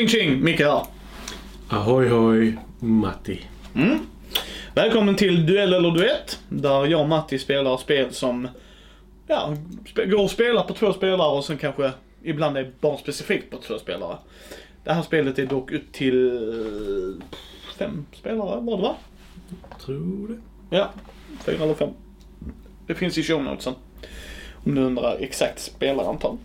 Tjing tjing! Micke här. Ahoy hoj, Matti. Mm. Välkommen till Duell eller Duett. Där jag och Matti spelar spel som ja, går att spela på två spelare och sen kanske ibland är bara specifikt på två spelare. Det här spelet är dock upp till fem spelare var det va? Tror det. Ja, fyra eller fem. Det finns i show notesen. Om du undrar exakt spelarantal.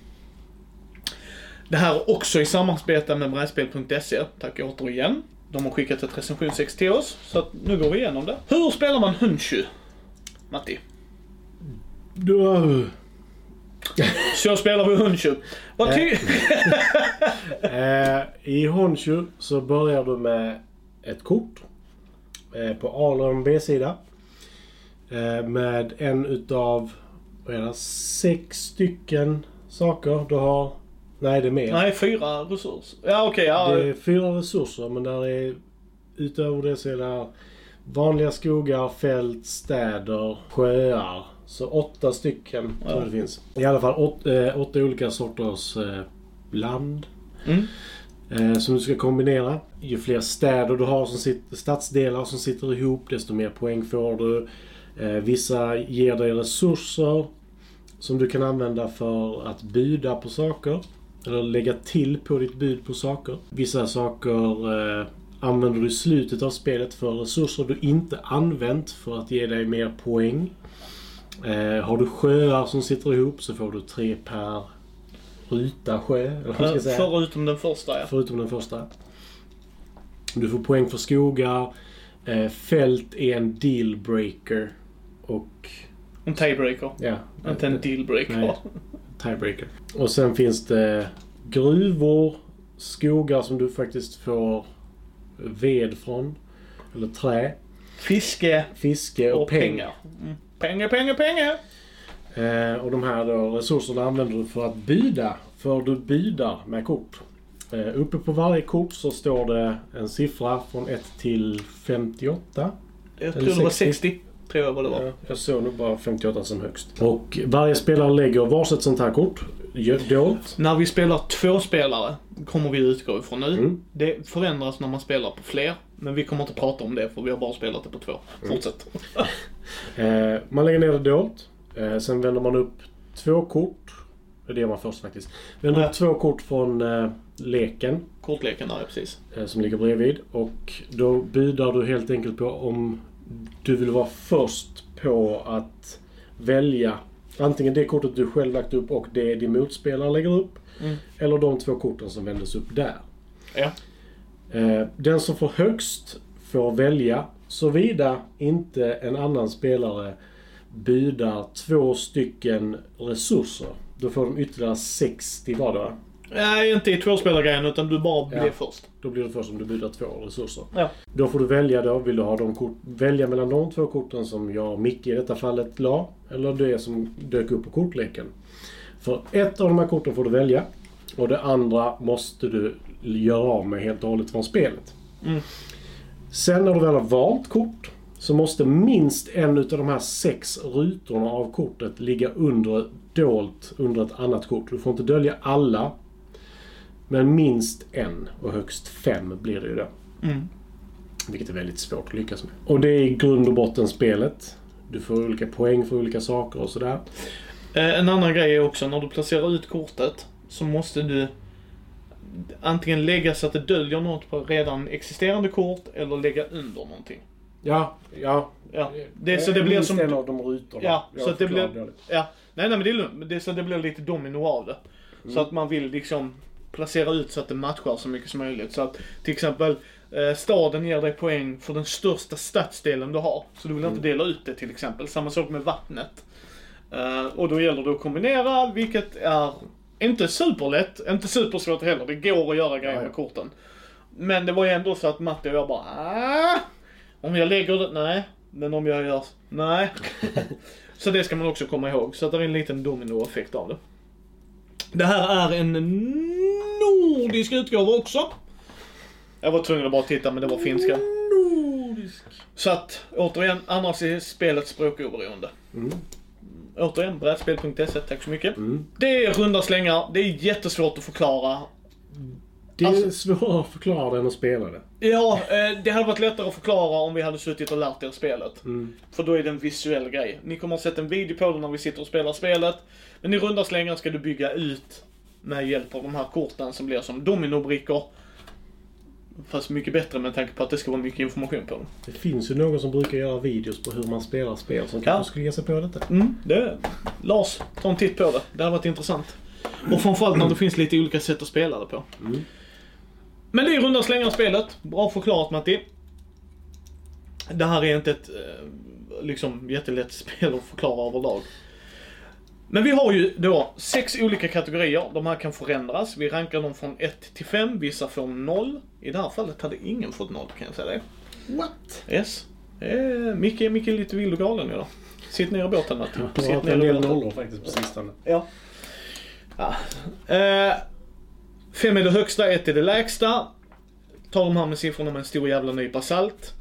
Det här är också i samarbete med brädspel.se. Tack återigen. De har skickat ett recensionsex till oss. Så att nu går vi igenom det. Hur spelar man Hunchu? Matti. Då, Så spelar vi Hunchu. Vad ty... eh, I Honshu så börjar du med ett kort. Eh, på A eller en B-sida. Eh, med en utav vad är det, sex stycken saker du har. Nej, det är mer. Nej, fyra resurser. Ja, okej. ja. Det är fyra resurser men där är utöver det så är det vanliga skogar, fält, städer, sjöar. Så åtta stycken tror Ja. jag det finns. I alla fall åt, eh, åtta olika sorters eh, land. Mm. Eh, som du ska kombinera. Ju fler städer du har, som sitter, stadsdelar som sitter ihop, desto mer poäng får du. Vissa ger dig resurser som du kan använda för att buda på saker. Eller lägga till på ditt bud på saker. Vissa saker eh, använder du i slutet av spelet för resurser du inte använt för att ge dig mer poäng. Eh, har du sjöar som sitter ihop så får du tre per ruta sjö. Eller vad ska säga. Förutom den första ja. Förutom den första. Du får poäng för skogar. Eh, fält är en dealbreaker. Och... En tiebreaker. Ja. Inte en dealbreaker. Tiebreaker. Och sen finns det gruvor, skogar som du faktiskt får ved från. Eller trä. Fiske Fiske och, och pengar. Pengar, pengar, pengar. Eh, och de här då, resurserna använder du för att byda. För du bydar med kort. Eh, uppe på varje kort så står det en siffra från 1 till 58. Jag tror det var 60. 60. Tror jag vad det var. Ja, jag såg nog bara 58 som högst. Och varje spelare lägger varsitt sånt här kort. Dolt. När vi spelar två spelare, kommer vi utgå ifrån nu. Mm. Det förändras när man spelar på fler. Men vi kommer inte prata om det för vi har bara spelat det på två. Mm. Fortsätt. Eh, man lägger ner det dolt. Eh, sen vänder man upp två kort. Det gör man först faktiskt. Vänder Ja. upp två kort från eh, leken. Kortleken där, ja, precis. eh, som ligger bredvid. Och då bidrar du helt enkelt på om du vill vara först på att välja antingen det kortet du själv lagt upp och det din motspelare lägger upp. Mm. Eller de två korten som vändes upp där. Ja. Eh, Den som får högst får välja såvida inte en annan spelare bydar två stycken resurser. Då får de ytterligare 60 vardera. Nej, inte i tvåspelargrejen utan du bara blev först. Då blir det först om du bydar två resurser. Ja. Då får du välja då. Vill du ha de kort, välja mellan de två korten som jag och Micke i detta fallet la. Eller det som dök upp på kortleken. För ett av de här korten får du välja. Och det andra måste du göra av med helt och hållet från spelet. Mm. Sen när du väl har valt kort så måste minst en utav de här sex rutorna av kortet ligga under, dolt under ett annat kort. Du får inte dölja alla. Men minst en och högst fem blir det ju då. Mm. Vilket är väldigt svårt att lyckas med. Och det är i grund och botten spelet. Du får olika poäng för olika saker och sådär. Eh, En annan grej är också när du placerar ut kortet så måste du antingen lägga så att det döljer något på redan existerande kort eller lägga under någonting. Ja, ja. Ja, det, så det blir Minst som... en av de rutorna. Ja, Jag så att det blir- dåligt. Ja, nej, nej men det är lugnt. Det är så att det blir lite domino av det. Så att man vill liksom placera ut så att det matchar så mycket som möjligt. Så att till exempel eh, staden ger dig poäng för den största stadsdelen du har. Så du vill inte dela ut det till exempel. Samma sak med vattnet. Eh, och då gäller det att kombinera, vilket är inte superlätt, inte supersvårt heller. Det går att göra grejer med korten. Men det var ju ändå så att Matte och jag bara ah, Om jag lägger det, nej. Men om jag gör, nej. så det ska man också komma ihåg. Så att det är en liten dominoeffekt av det. Det här är en nordisk utgåva också. Jag var tvungen att bara titta men det var finska. Nordisk. Så att återigen, annars är spelet språkoberoende. Mm. Återigen, brädspel.se, tack så mycket. Mm. Det är runda slängar, det är jättesvårt att förklara Det är Alltså- svårare att förklara det än att spela det. Ja, eh, det hade varit lättare att förklara om vi hade suttit och lärt er spelet. Mm. För då är det en visuell grej. Ni kommer att ha sett en video på det när vi sitter och spelar spelet. Men i runda slängar ska du bygga ut med hjälp av de här korten som blir som dominobrickor. Fast mycket bättre med tanke på att det ska vara mycket information på dem. Det finns ju någon som brukar göra videos på hur man spelar spel som Ja. kanske skulle ge sig på detta. Mm, det... Lars, ta en titt på det. Det hade varit intressant. Och framförallt när det finns lite olika sätt att spela det på. Mm. Men det är runda slängar spelet. Bra förklarat Matti. Det här är inte ett eh, liksom jättelätt spel att förklara överlag. Men vi har ju då sex olika kategorier. De här kan förändras. Vi rankar dem från 1 till 5. Vissa får 0. I det här fallet hade ingen fått 0 kan jag säga det. What? Yes. Eh, Micke, Micke är lite vild och galen idag. Sitt ner i båten Matti. Har Sitt ner i båten. nollor faktiskt på sistone. Ja. ja. Eh, fem är det högsta, ett är det lägsta. Ta de här med siffrorna med en stor jävla nypa salt.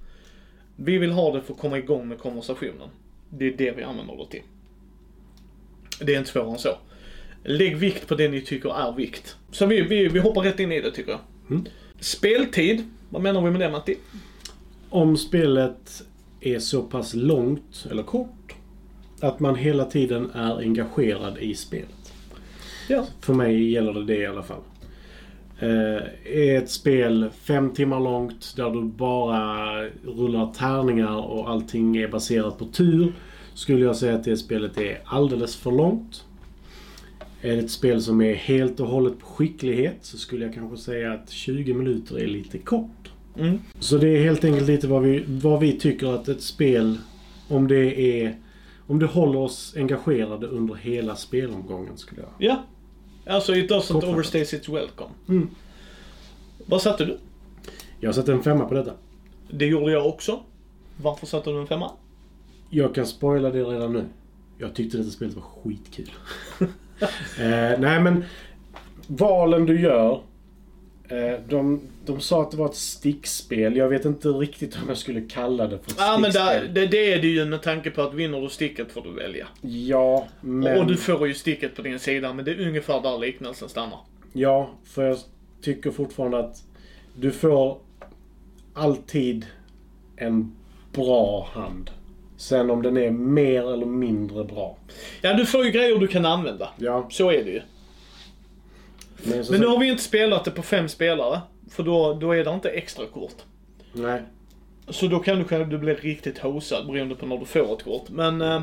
Vi vill ha det för att komma igång med konversationen. Det är det vi använder det till. Det är inte svårare än så. Lägg vikt på det ni tycker är vikt. Så vi, vi, vi hoppar rätt in i det tycker jag. Mm. Speltid, vad menar vi med det Matti? Om spelet är så pass långt eller kort att man hela tiden är engagerad i spelet. Ja. För mig gäller det det i alla fall. Eh, är ett spel fem timmar långt där du bara rullar tärningar och allting är baserat på tur skulle jag säga att det spelet är alldeles för långt. Är det ett spel som är helt och hållet på skicklighet så skulle jag kanske säga att 20 minuter är lite kort. Mm. Så det är helt enkelt lite vad vi, vad vi tycker att ett spel, om det är... Om det håller oss engagerade under hela spelomgången skulle jag... Ja. Alltså it doesn't Kortfattat. overstay its welcome. Mm. Vad satte du? Jag sätter en femma på detta. Det gjorde jag också. Varför satte du en femma? Jag kan spoila det redan nu. Jag tyckte detta spelet var skitkul. eh, nej men, valen du gör. Eh, de, de sa att det var ett stickspel. Jag vet inte riktigt om jag skulle kalla det för ett Ja men stickspel. där, det, det är det ju med tanke på att vinner du sticket får du välja. Ja, men... Och du får ju sticket på din sida men det är ungefär där liknelsen stannar. Ja, för jag tycker fortfarande att du får alltid en bra hand. Sen om den är mer eller mindre bra. Ja du får ju grejer du kan använda. Ja, Så är det ju. men, Men nu har vi inte spelat det på fem spelare. För då, då är det inte extra kort. Nej. Så då kan du du bli riktigt hosad beroende på när du får ett kort. Men, eh,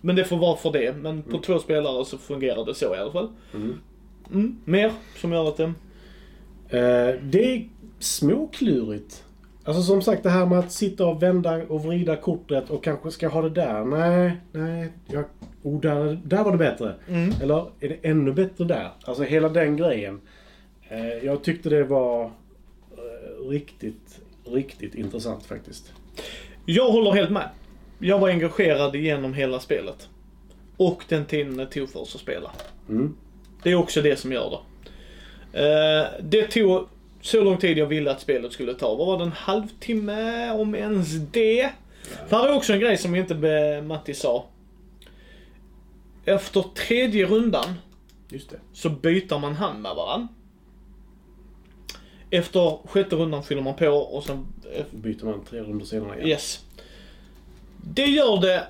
men det får vara för det. Men på två spelare så fungerar det så i alla fall. Mm. Mm, mer som gör att det... Eh, det är småklurigt. Alltså som sagt det här med att sitta och vända och vrida kortet och kanske ska ha det där. Nej, nej. Jag, oh, där, där var det bättre. Mm. Eller är det ännu bättre där? Alltså hela den grejen. Eh, jag tyckte det var eh, riktigt, riktigt intressant faktiskt. Jag håller helt med. Jag var engagerad genom hela spelet. Och den tiden det tog för oss att spela. Mm. Det är också det som gör det. Eh, det tog så lång tid jag ville att spelet skulle ta. Vad var det? En halvtimme? Om ens det? För här är också en grej som inte Matti sa. Efter tredje rundan Just det. så byter man hand med varandra. Efter sjätte rundan fyller man på och sen Byter man tre runder senare igen. Yes. Det gör det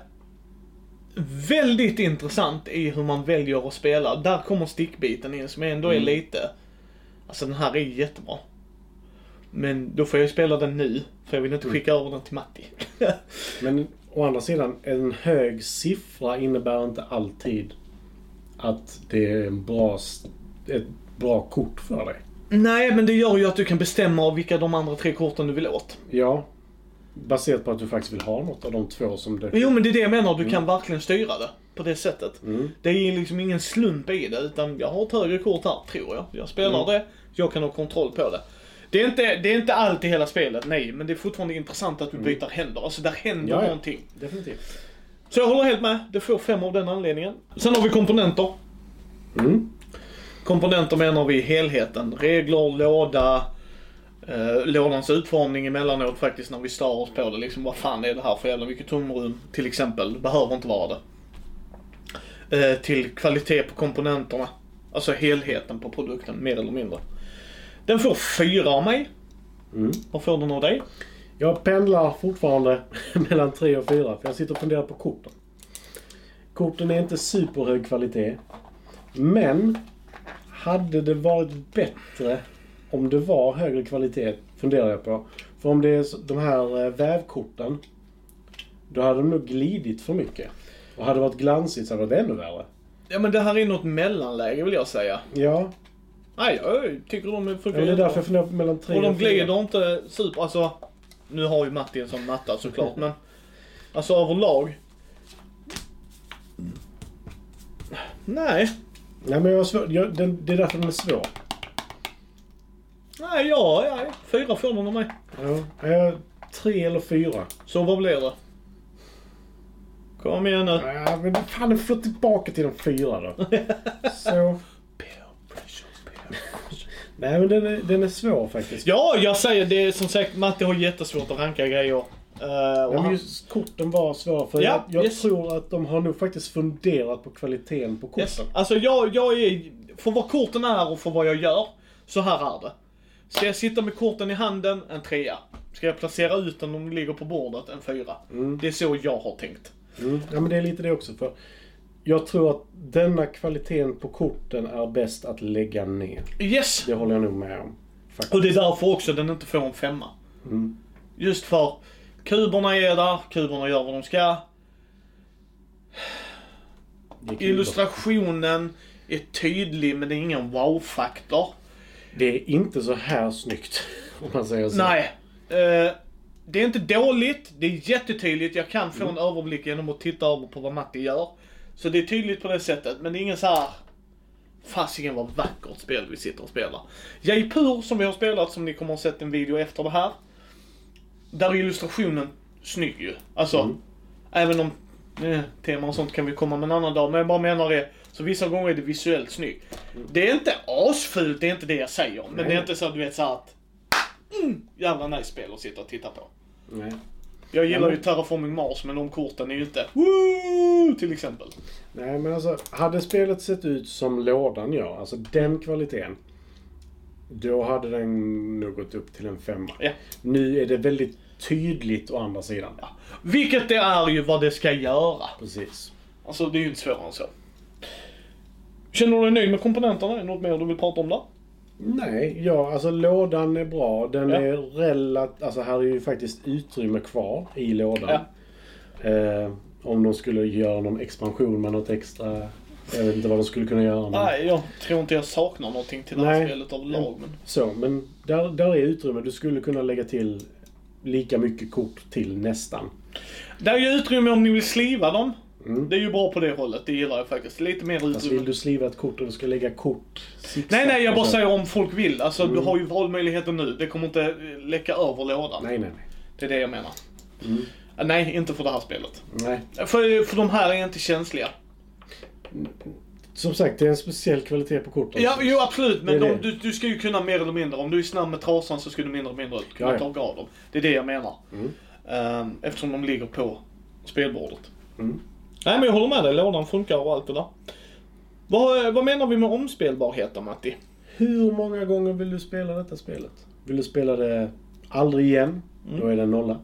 väldigt intressant i hur man väljer att spela. Där kommer stickbiten in som ändå är Mm. lite... Alltså den här är jättebra. Men då får jag ju spela den nu, för jag vill inte skicka över den till Matti. Men å andra sidan, en hög siffra innebär inte alltid att det är en bra, ett bra kort för dig. Nej, men det gör ju att du kan bestämma vilka de andra tre korten du vill åt. Ja. Baserat på att du faktiskt vill ha något av de två som du... Jo, men det är det jag menar. Du kan verkligen styra det på det sättet. Mm. Det är liksom ingen slump i det, utan jag har ett högre kort här, tror jag. Jag spelar Mm. det, jag kan ha kontroll på det. Det är, inte, det är inte allt i hela spelet, nej, men det är fortfarande intressant att du byter händer. Alltså, där händer Mm. Ja, ja. någonting. Definitivt. Så jag håller helt med, det får fem av den anledningen. Sen har vi komponenter. Mm. Komponenter menar vi helheten. Regler, låda, eh, lådans utformning emellanåt faktiskt när vi stör oss på det. Liksom, vad fan är det här för jävla mycket tomrum till exempel? Behöver inte vara det. Eh, till kvalitet på komponenterna. Alltså helheten på produkten, mer eller mindre. Den får fyra av mig. Mm. Vad får den av dig? Jag pendlar fortfarande mellan 3 och 4 för jag sitter och funderar på korten. Korten är inte superhög kvalitet. Men hade det varit bättre om det var högre kvalitet, funderar jag på. För om det är de här eh, vävkorten, då hade de nog glidit för mycket. Och hade det varit glansigt så hade det varit ännu värre. Ja men det här är något mellanläge vill jag säga. Ja, Nej, jag tycker de ja, funkar det är därför jag funderar på mellan 3 Och de och 4. glider inte super, alltså. Nu har ju Matti en sån matta såklart men. Alltså överlag. Nej. Nej men jag har svår, jag, den, det är därför den är svår. Nej, ja, ja. Fyra får den av mig. Ja, jag, tre eller fyra. Så vad blir det? Kom igen nu. Ja, men fan, får tillbaka till de fyra då. Så. Nej, men den är, den är svår faktiskt. Ja, jag säger det. Som sagt, Matti har jättesvårt att ranka grejer. Uh, och Men han, just korten var svåra för Ja, jag, jag yes. tror att de har nog faktiskt funderat på kvaliteten på korten. yes. Alltså jag, jag är, för vad korten är och för vad jag gör, så här är det. Ska jag sitta med korten i handen, en trea. Ska jag placera ut den om de ligger på bordet, en fyra. Det är så jag har tänkt. Mm. Ja, men det är lite det också. för Jag tror att denna kvaliteten på korten är bäst att lägga ner. Yes! Det håller jag nog med om. Faktiskt. Och det är därför också den inte får en femma. Mm. Just för kuberna är där, kuberna gör vad de ska. Illustrationen är tydlig men det är ingen wow-faktor. Det är inte så här snyggt. Om man säger så. Nej. Eh, det är inte dåligt, det är jättetydligt. Jag kan få en överblick genom att titta över på vad Matti gör. Så det är tydligt på det sättet, men det är ingen så här. Fasiken vad vackert spel vi sitter och spelar. Jaipur som vi har spelat, som ni kommer att ha sett en video efter det här. Där är illustrationen snygg ju. Alltså, Mm. även om eh, teman och sånt kan vi komma med en annan dag. Men jag bara menar det. Så vissa gånger är det visuellt snyggt. Det är inte asfult, det är inte det jag säger. Men Nej. det är inte så att du vet så att mm, jävla nice spel att sitta och titta på. Nej. Jag gillar Ja, ju Terraforming Mars men de korten är ju inte Woo! till exempel. Nej, men alltså hade spelet sett ut som lådan gör, alltså den kvaliteten. Då hade den nog gått upp till en femma. Ja. Nu är det väldigt tydligt å andra sidan. Vilket det är ju vad det ska göra. Precis. Alltså det är ju inte svårare än så. Känner du dig nöjd med komponenterna? Är det något mer du vill prata om där? Nej, ja, alltså lådan är bra. Den Ja. är relativt... Alltså här är ju faktiskt utrymme kvar i lådan. Eh, om de skulle göra någon expansion med något extra... Jag vet inte vad de skulle kunna göra. Men... Nej, jag tror inte jag saknar någonting till det här Nej. spelet överlag. Men... Så, men där, där är utrymme. Du skulle kunna lägga till lika mycket kort till nästan. Det är ju utrymme om ni vill sliva dem. Mm. Det är ju bra på det hållet, det gillar jag faktiskt. Lite mer Alltså utrymme. vill du sliva ett kort och du ska lägga kort Nej, nej, jag och bara säger om folk vill. Alltså du Mm. har ju valmöjligheten nu. Det kommer inte läcka över lådan. Nej, nej, nej. Det är det jag menar. Mm. Eh, Nej, inte för det här spelet. nej. För, för de här är inte känsliga. Som sagt, det är en speciell kvalitet på korten. Ja, jo absolut. Men de, du, du ska ju kunna mer eller mindre. Om du är snabb med trasan så ska du mindre eller mindre kunna Ja, ja. ta av dem. Det är det jag menar. Mm. Ehm, eftersom de ligger på spelbordet. Mm. Nej men jag håller med dig, lådan funkar och allt det där. Vad, vad menar vi med omspelbarhet då Matti? Hur många gånger vill du spela detta spelet? Vill du spela det aldrig igen? Mm. Då är det en nolla.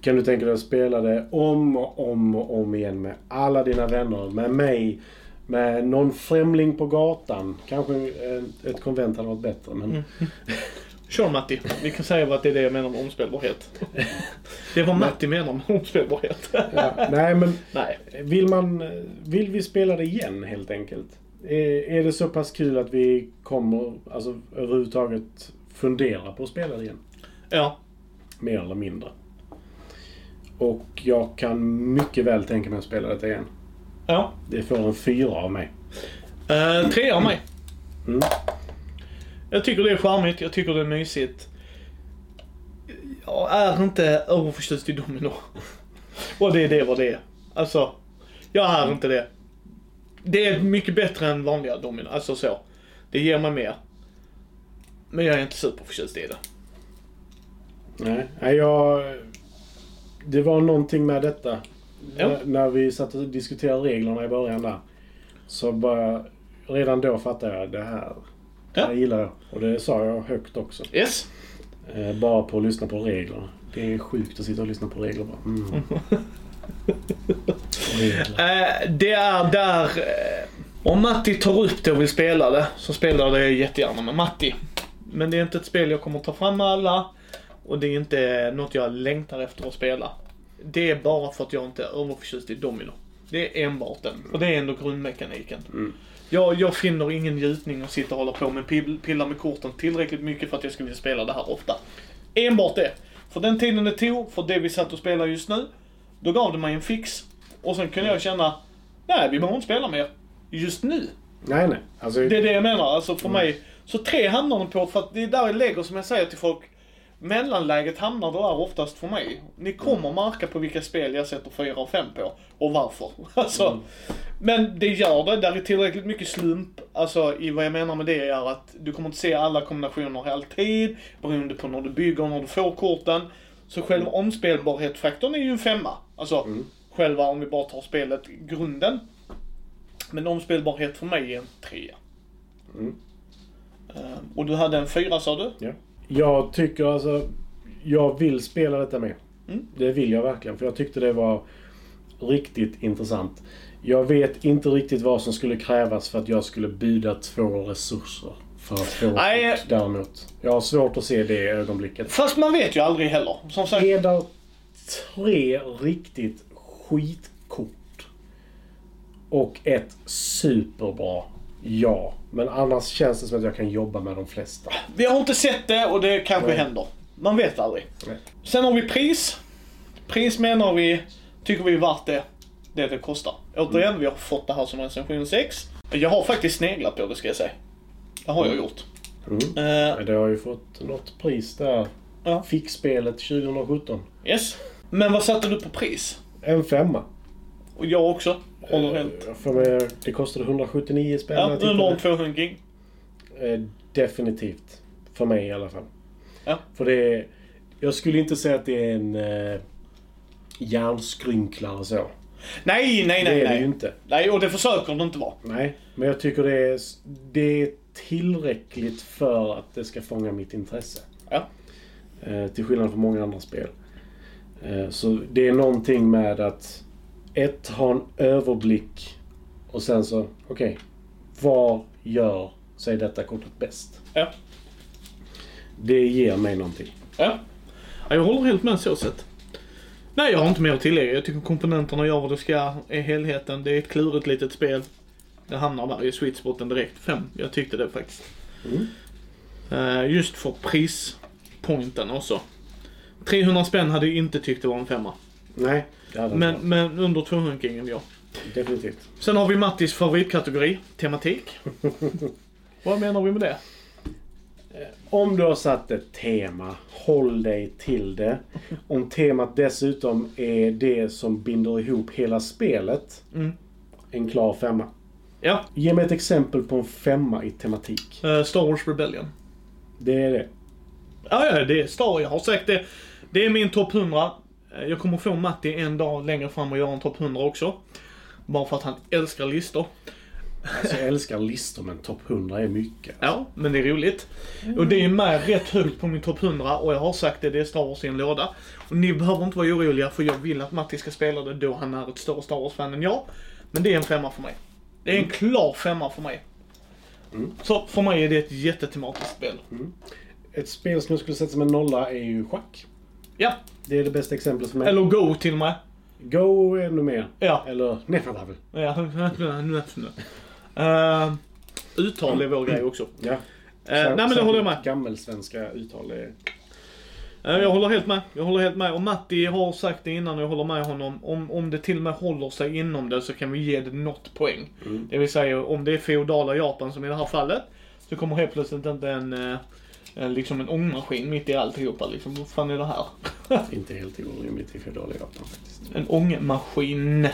Kan du tänka dig att spela det om och om och om igen med alla dina vänner, med mig, med någon främling på gatan. Kanske ett konvent hade varit bättre, men... Mm. Kör Matti. Vi kan säga att det är det jag menar med omspelbarhet. Det vad Matti menar med omspelbarhet. Ja, nej, men Nej. vill man... Vill vi spela det igen helt enkelt? Är, är det så pass kul att vi kommer, alltså överhuvudtaget fundera på att spela det igen? Ja. Mer eller mindre. Och jag kan mycket väl tänka mig att spela detta igen. Ja. Det får en fyra av mig. Uh, tre av mig. Mm. Jag tycker det är charmigt, jag tycker det är mysigt. Jag är inte överförtjust i domino. Och det är det vad det är. Alltså, jag är inte det. Det är mycket bättre än vanliga domino, alltså så. Det ger mig mer. Men jag är inte superförtjust i det. Nej, jag... Det var någonting med detta. Ja. När, när vi satt och diskuterade reglerna i början där. Så bara... Redan då fattade jag det här. Ja. Det gillar jag. Och det sa jag högt också. Yes. Eh, bara på att lyssna på reglerna. Det är sjukt att sitta och lyssna på regler bara. Mm. regler. Eh, det är där... Eh, om Matti tar upp det och vill spela det, så spelar det jättegärna med Matti. Men det är inte ett spel jag kommer ta fram med alla. Och det är inte något jag längtar efter att spela. Det är bara för att jag inte är överförtjust i Domino. Det är enbart den. Och det är ändå grundmekaniken. Mm. Jag, jag finner ingen njutning att sitta och hålla på med pil- pilla med korten tillräckligt mycket för att jag ska vilja spela det här ofta. Enbart det. För den tiden det tog, för det vi satt och spelade just nu, då gav det mig en fix. Och sen kunde jag känna, nej vi behöver inte spela mer. Just nu. Nej, nej. Alltså, Det är det jag menar. Alltså för mig. Så tre hamnar de på, för att det är där jag lägger som jag säger till folk. Mellanläget hamnar det där oftast för mig. Ni kommer märka på vilka spel jag sätter 4 och 5 på. Och varför. Alltså, Men det gör det. Där är tillräckligt mycket slump. Alltså i vad jag menar med det är att du kommer inte se alla kombinationer alltid. Beroende på när du bygger och när du får korten. Så själva omspelbarhetsfaktorn är ju en femma. Alltså själva om vi bara tar spelet, grunden. Men omspelbarhet för mig är en trea. Mm. Eh, och du hade en fyra sa du? Ja. Jag tycker alltså... Jag vill spela detta med. Mm. Det vill jag verkligen. För jag tyckte det var riktigt intressant. Jag vet inte riktigt vad som skulle krävas för att jag skulle buda två resurser. För att få Nej. kort däremot. Jag har svårt att se det i ögonblicket. Fast man vet ju aldrig heller. Som sagt, Är det tre riktigt skitkort och ett superbra? Ja. Men annars känns det som att jag kan jobba med de flesta. vi har inte sett det och det kanske Nej. händer. Man vet aldrig. Nej. Sen har vi pris. Pris menar vi, tycker vi är värt det, det det kostar. Återigen, Mm. vi har fått det här som recension 6. Jag har faktiskt sneglat på det ska jag säga. Det har jag gjort. Mm. Eh, Det har ju fått något pris där. Ja. Fick spelet 2017. yes. Men vad satte du på pris? En femma. Och jag också. Håller helt. Eh, För mig, det kostade 179 spänn Ja, när jag tittade. under en 200 Eh, Definitivt. För mig i alla fall. Ja. För det är, Jag skulle inte säga att det är en eh, hjärnskrynklare så. Nej, nej, det nej, är det ju nej. inte. Nej, och det försöker det inte vara. Nej. Men jag tycker det är, det är tillräckligt för att det ska fånga mitt intresse. Ja. Eh, till skillnad från många andra spel. Eh, så det är någonting med att ett, ha en överblick och sen så, okej. var gör sig detta kortet bäst? Ja. Det ger mig någonting. Ja. ja jag håller helt med så sett. Nej, jag har inte mer att tillägga. Jag tycker komponenterna gör vad de ska i helheten. Det är ett klurigt litet spel. Det hamnar där i sweet spoten direkt. Fem. Jag tyckte det faktiskt. Mm. Eh, just för prispointen också. 300 spänn hade jag inte tyckt det var en femma. Nej, Men, men under 200 kingen ja. varit. Definitivt. Sen har vi Mattis favoritkategori, tematik. vad menar vi med det? Om du har satt ett tema, håll dig till det. Om temat dessutom är det som binder ihop hela spelet, Mm. en klar femma. Ja, Ge mig ett exempel på en femma i tematik. eh, Star Wars Rebellion. Det är det. Ja, ja, det är Star. Jag har sagt det. Det är min topp 100. Eh, Jag kommer få Matti en dag längre fram och göra en topp 100 också. Bara för att han älskar listor. Alltså, jag älskar listor men topp 100 är mycket. Ja, men det är roligt. Och det är med rätt högt på min topp 100 och jag har sagt det, det är Star Wars i en låda. Och ni behöver inte vara oroliga för jag vill att Matti ska spela det då han är ett större Star Wars-fan än jag. Men det är en femma för mig. Det är en klar femma för mig. Mm. Så för mig är det ett jättetematiskt spel. Ett spel som jag skulle sätta som en nolla är ju schack. Ja, Det är det bästa exemplet för mig. eller Go till och med. Go ännu mer. Ja. Eller Neferlevel. Ja, uh, Uttal är vår grej också. Ja. Eh, nej men det håller jag med. Gammelsvenska uttal är... Eh, jag håller helt med. Jag håller helt med. Och Matti har sagt det innan och jag håller med honom. Om, om det till och med håller sig inom det så kan vi ge det något poäng. Mm. Det vill säga om det är feodala Japan som i det här fallet. Så kommer helt plötsligt inte en, eh, en, liksom en ångmaskin mitt i alltihopa. Liksom, vad fan är det här? Inte helt orimligt i feodala Japan faktiskt. En ångmaskin.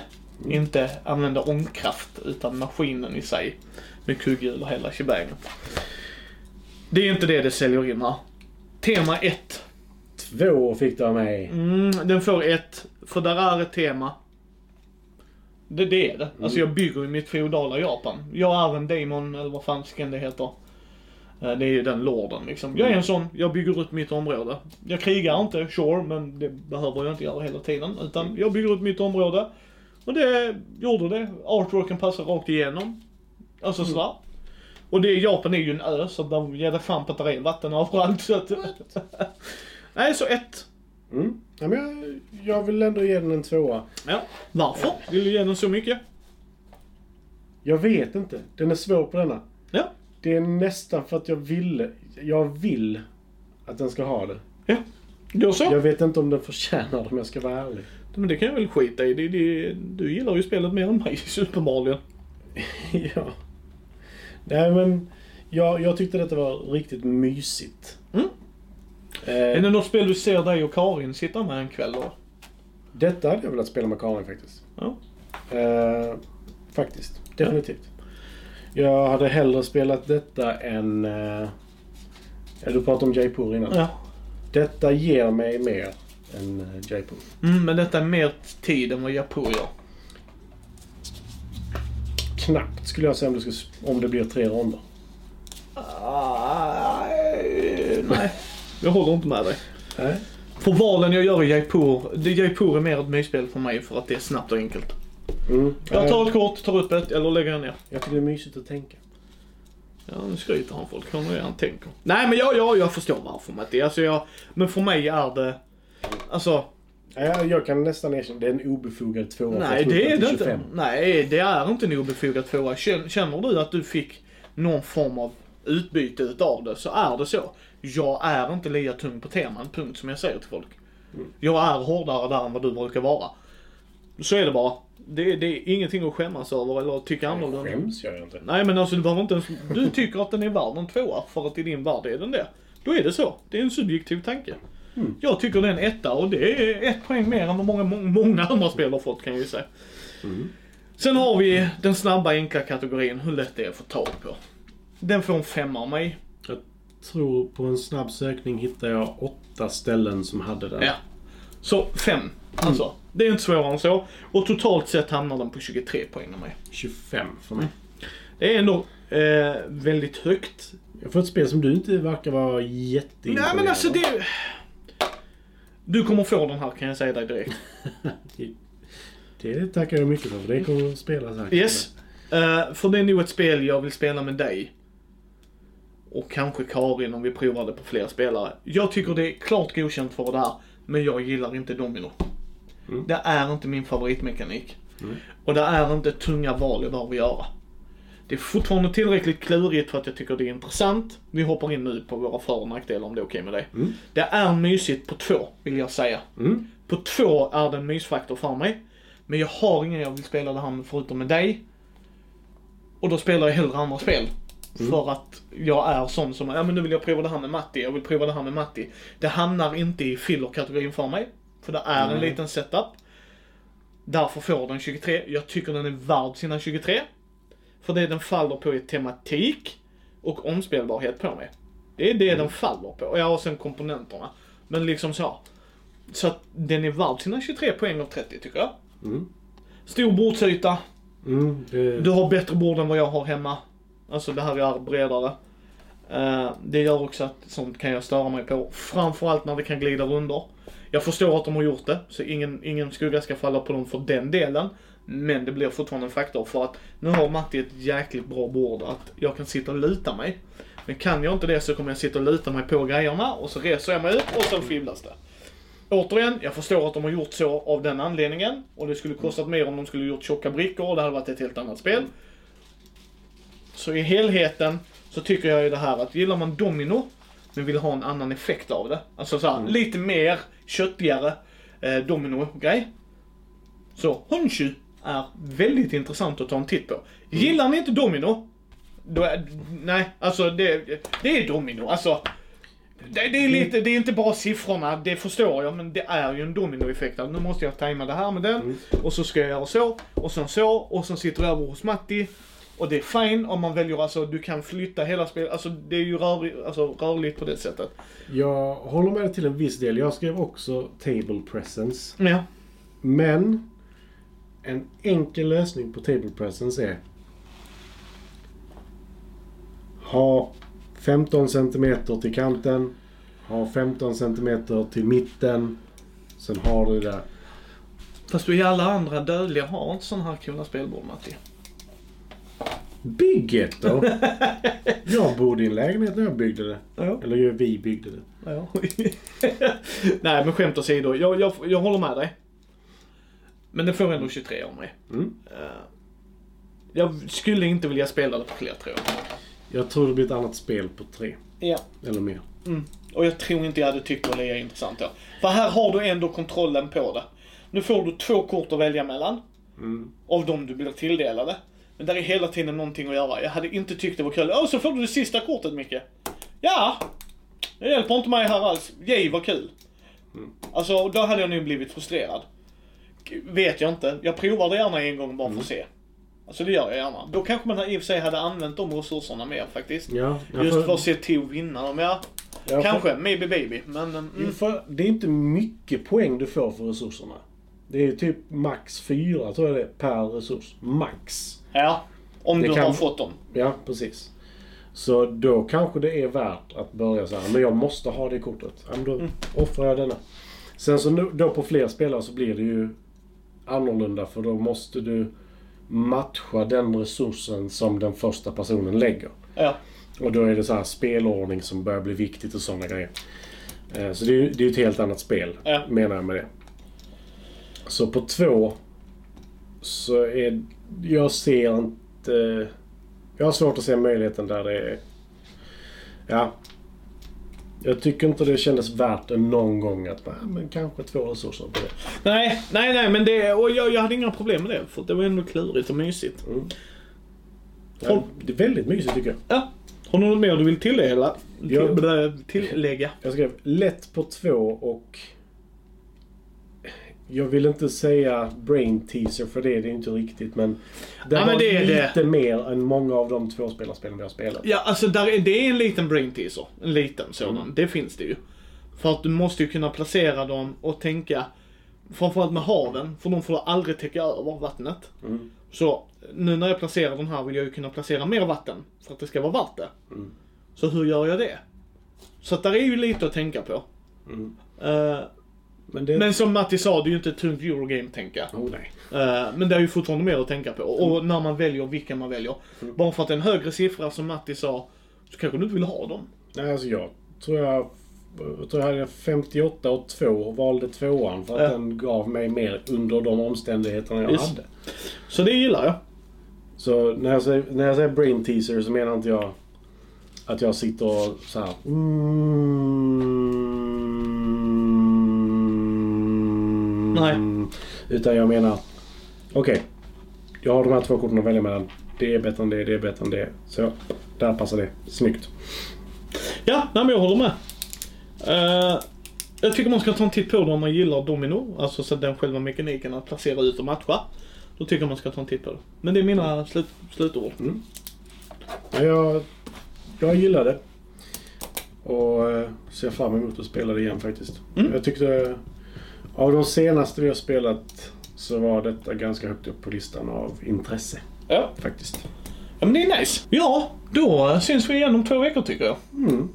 Inte använda ångkraft utan maskinen i sig. Med kugghjul och hela shebangen. Det är inte det det säljer in här. Tema 1. Två fick du av mig. Mm, den får ett, för där är ett tema. Det, det är det. Alltså jag bygger ju mitt feodala Japan. Jag är en demon, eller vad fan det heter. Eh, Det är ju den lorden liksom. Jag är en sån, jag bygger ut mitt område. Jag krigar inte, sure, men det behöver jag inte göra hela tiden. Utan jag bygger ut mitt område. Och det gjorde det. Artworken passar rakt igenom. Alltså sådär. Och det, Japan är ju en ö, så där ger det fan på att det är vatten överallt. Så att, Nej, så ett. Mm. Ja, men jag, jag vill ändå ge den en tvåa. Ja. Varför? Vill du ge den så mycket? Jag vet inte. Den är svår på denna. Ja. Det är nästan för att jag ville. Jag vill att den ska ha det. Ja. Då så. Jag vet inte om den förtjänar det om jag ska vara ärlig. Men det kan jag väl skita i. Det, det, du gillar ju spelet mer än mig, uppenbarligen. ja. Nej men, jag, jag tyckte detta var riktigt mysigt. Mm. Är Eh, det något spel du ser dig och Karin sitta med en kväll då? detta hade jag velat spela med Karin faktiskt. Ja. Eh, faktiskt. Definitivt. Jag hade hellre spelat detta än... Eh, ja, du pratade om Jaipur innan. Ja. Detta ger mig mer än eh, Jaipur. Mm, men detta är mer tid än vad Japan gör. Knappt skulle jag säga om det, ska, om det blir tre ronder. Ah, nej, jag håller inte med dig. Nej. För valen jag gör i Jaipur, det Jaipur är mer ett mysspel för mig för att det är snabbt och enkelt. Mm. Jag tar ett kort, tar upp ett eller lägger ner. jag tycker det är mysigt att tänka. Ja, nu skryter han folk hur han tänker. Nej, men jag, jag, jag förstår varför Matti. Alltså jag, men för mig är det... Alltså, Ja, Jag, kan nästan erkänna det är en obefogad tvåa. nej det är det inte. 25. Nej, det är inte en obefogad tvåa. Känner känner du att du fick någon form av utbyte utav det, så är det så. Jag är inte lika tung på teman, punkt, som jag säger till folk. Jag är hårdare där än vad du brukar vara. Så är det bara. Det, det är ingenting att skämmas över eller tycka annorlunda. Skäms gör jag inte. Nej men alltså du behöver inte ens, du tycker att den är värd en tvåa för att i din värld är den det. Då är det så. Det är en subjektiv tanke. Mm. Jag tycker det är en etta och det är ett poäng mer än vad många, många, många andra spel har fått kan jag ju säga. Mm. Sen har vi den snabba enkla kategorin, hur lätt det är att få tag på. Den får en femma av mig. Jag tror på en snabb sökning hittar jag åtta ställen som hade den. Ja. Så fem. Alltså, det är inte svårare än så. Och totalt sett hamnar den på 23 poäng av mig. 25 för mig. Det är ändå eh, väldigt högt. Jag får ett spel som du inte verkar vara jätteimponerad Nej men alltså det... Du kommer få den här kan jag säga dig direkt. Det tackar jag mycket för, för det kommer att spelas här. Yes. Eh, för det är nog ett spel jag vill spela med dig. Och kanske Karin om vi provar det på fler spelare. Jag tycker det är klart godkänt för det här. Men jag gillar inte Domino. Mm. Det är inte min favoritmekanik. Mm. Och det är inte tunga val jag behöver göra. Det är fortfarande tillräckligt klurigt för att jag tycker det är intressant. Vi hoppar in nu på våra för och nackdelar om det är okej med dig. Mm. Det är mysigt på två, vill jag säga. Mm. På två är det en mysfaktor för mig. Men jag har ingen jag vill spela det här med förutom med dig. Och då spelar jag hellre andra spel. För att jag är sån som, ja men nu vill jag prova det här med Matti, jag vill prova det här med Matti. Det hamnar inte i filler-kategorin för mig. För det är en Nej. liten setup. Därför får den 23. Jag tycker den är värd sina 23. För det den faller på är tematik och omspelbarhet på mig. Det är det den faller på. Ja, och sen komponenterna. Men liksom så. Så att den är värd sina 23 poäng av 30 tycker jag. Mm. Stor bordsyta. Mm. Det, Du har bättre bord än vad jag har hemma. Alltså det här är bredare. Eh, det gör också att sånt kan jag störa mig på. Framförallt när det kan glida under. Jag förstår att de har gjort det, så ingen, ingen skugga ska falla på dem för den delen. Men det blir fortfarande en faktor för att nu har Matti ett jäkligt bra bord att jag kan sitta och luta mig. Men kan jag inte det så kommer jag sitta och luta mig på grejerna och så reser jag mig upp och så fibblas det. Återigen, jag förstår att de har gjort så av den anledningen. Och det skulle kostat mer om de skulle gjort tjocka brickor och det hade varit ett helt annat spel. Så i helheten så tycker jag ju det här att gillar man Domino men vill ha en annan effekt av det. Alltså så här, lite mer köttigare eh, Domino-grej. Så Honshu är väldigt intressant att ta en titt på. Gillar ni inte Domino? Då är, nej, alltså det, det är Domino. Alltså, det, det är lite, det är inte bara siffrorna, det förstår jag, men det är ju en dominoeffekt. Nu måste jag tajma det här med den, och så ska jag göra så, och sen så, och sen sitter jag över hos Matti. Och det är fine om man väljer, alltså du kan flytta hela spelet, alltså det är ju rör, alltså, rörligt på det sättet. jag håller med till en viss del. Jag skrev också table presence. Ja. Men en enkel lösning på table presence är ha 15 cm till kanten. Har 15 cm till mitten. Sen har du det. Fast vi alla andra dödliga har inte sådana här coola spelbord Matti. Bygg ett då! jag bodde i en lägenhet när jag byggde det. Ja. Eller vi byggde det. Ja. Nej men skämt åsido, jag, jag, jag håller med dig. Men det får ändå 23 av mig. Mm. Eh, jag skulle inte vilja spela det på fler tror jag. Jag tror det blir ett annat spel på tre. Ja. Eller mer. Mm. Och jag tror inte jag hade tyckt det var lika intressant då. För här har du ändå kontrollen på det. Nu får du två kort att välja mellan. Mm. Av de du blir tilldelade. Men där är hela tiden någonting att göra. Jag hade inte tyckt det var kul. Åh, så får du det sista kortet Micke. Ja! Det hjälper inte mig här alls. Yay, vad kul. Alltså, då hade jag nog blivit frustrerad. Vet jag inte. Jag provar det gärna en gång bara för att se. Alltså det gör jag gärna. Då kanske man i och för sig hade använt de resurserna mer faktiskt. Ja, Just får- för att se till att vinna dem. Ja, jag får- kanske. Maybe baby. Men... mm, det är inte mycket poäng du får för resurserna. Det är typ max fyra tror jag det är, per resurs. Max. Ja. Om Det du kan- har fått dem. Ja, precis. Så då kanske det är värt att börja så här. Men jag måste ha det kortet. Ja, men då offrar jag denna. Sen så nu, då på fler spelare så blir det ju annorlunda. För då måste du matcha den resursen som den första personen lägger. Ja. Och då är det så här spelordning som börjar bli viktigt och sådana grejer. Eh, Så det är ju det är ett helt annat spel, Ja. menar jag med det. Så på två så är... Jag ser inte... Jag har svårt att se möjligheten där det är... Ja. Jag tycker inte det kändes värt det någon gång att bara, men kanske två resurser på det. Nej, nej, nej, men det... Och jag, jag hade inga problem med det. För det var ändå klurigt och mysigt. Ja, det är väldigt mysigt tycker jag. Ja. Har du något mer du vill tillägga? Ja. Till, tillägga? Jag skrev lätt på två och... Jag vill inte säga brain teaser för det, det är inte riktigt men... Det Ja, var men det är lite det. mer än många av de tvåspelarspelen vi har spelat. Ja, alltså där är, det är en liten brain teaser. En liten sådan. Det finns det ju. För att du måste ju kunna placera dem och tänka, framförallt med haven, för de får aldrig täcka över vattnet. Mm. Så nu när jag placerar den här vill jag ju kunna placera mer vatten för att det ska vara värt det. Mm. Så hur gör jag det? Så att där är ju lite att tänka på. Mm. Eh, Men det... men som Matti sa, det är ju inte ett tungt Eurogame-tänka. Oh. Eh, men det är ju fortfarande mer att tänka på. Och när man väljer vilka man väljer. Bara för att det är en högre siffra som Matti sa, så kanske du inte vill ha dem. nej, alltså jag tror jag... Jag tror jag hade 58 och 2 och valde tvåan för att Ja. den gav mig mer under de omständigheterna jag Just. hade. Så det gillar jag. Så när jag, säger, när jag säger brain teaser så menar inte jag att jag sitter och så här. Mm, Nej. Utan jag menar, okej. jag har de här två korten att välja mellan. Det är bättre än det, det är bättre än det. Så där passar det. Snyggt. Ja, nej, men jag håller med. Eh, jag tycker man ska ta en titt på det om man gillar domino. Alltså så den själva mekaniken att placera ut och matcha. Då tycker jag man ska ta en titt på det. Men det är mina slut, slutord. Ja, Jag, jag gillar det. Och eh, ser fram emot att spela det igen faktiskt. Mm. Jag tyckte av de senaste vi har spelat så var detta ganska högt upp på listan av intresse Ja. faktiskt. ja, men det är nice. Ja, då syns vi igen om två veckor tycker jag. Mm.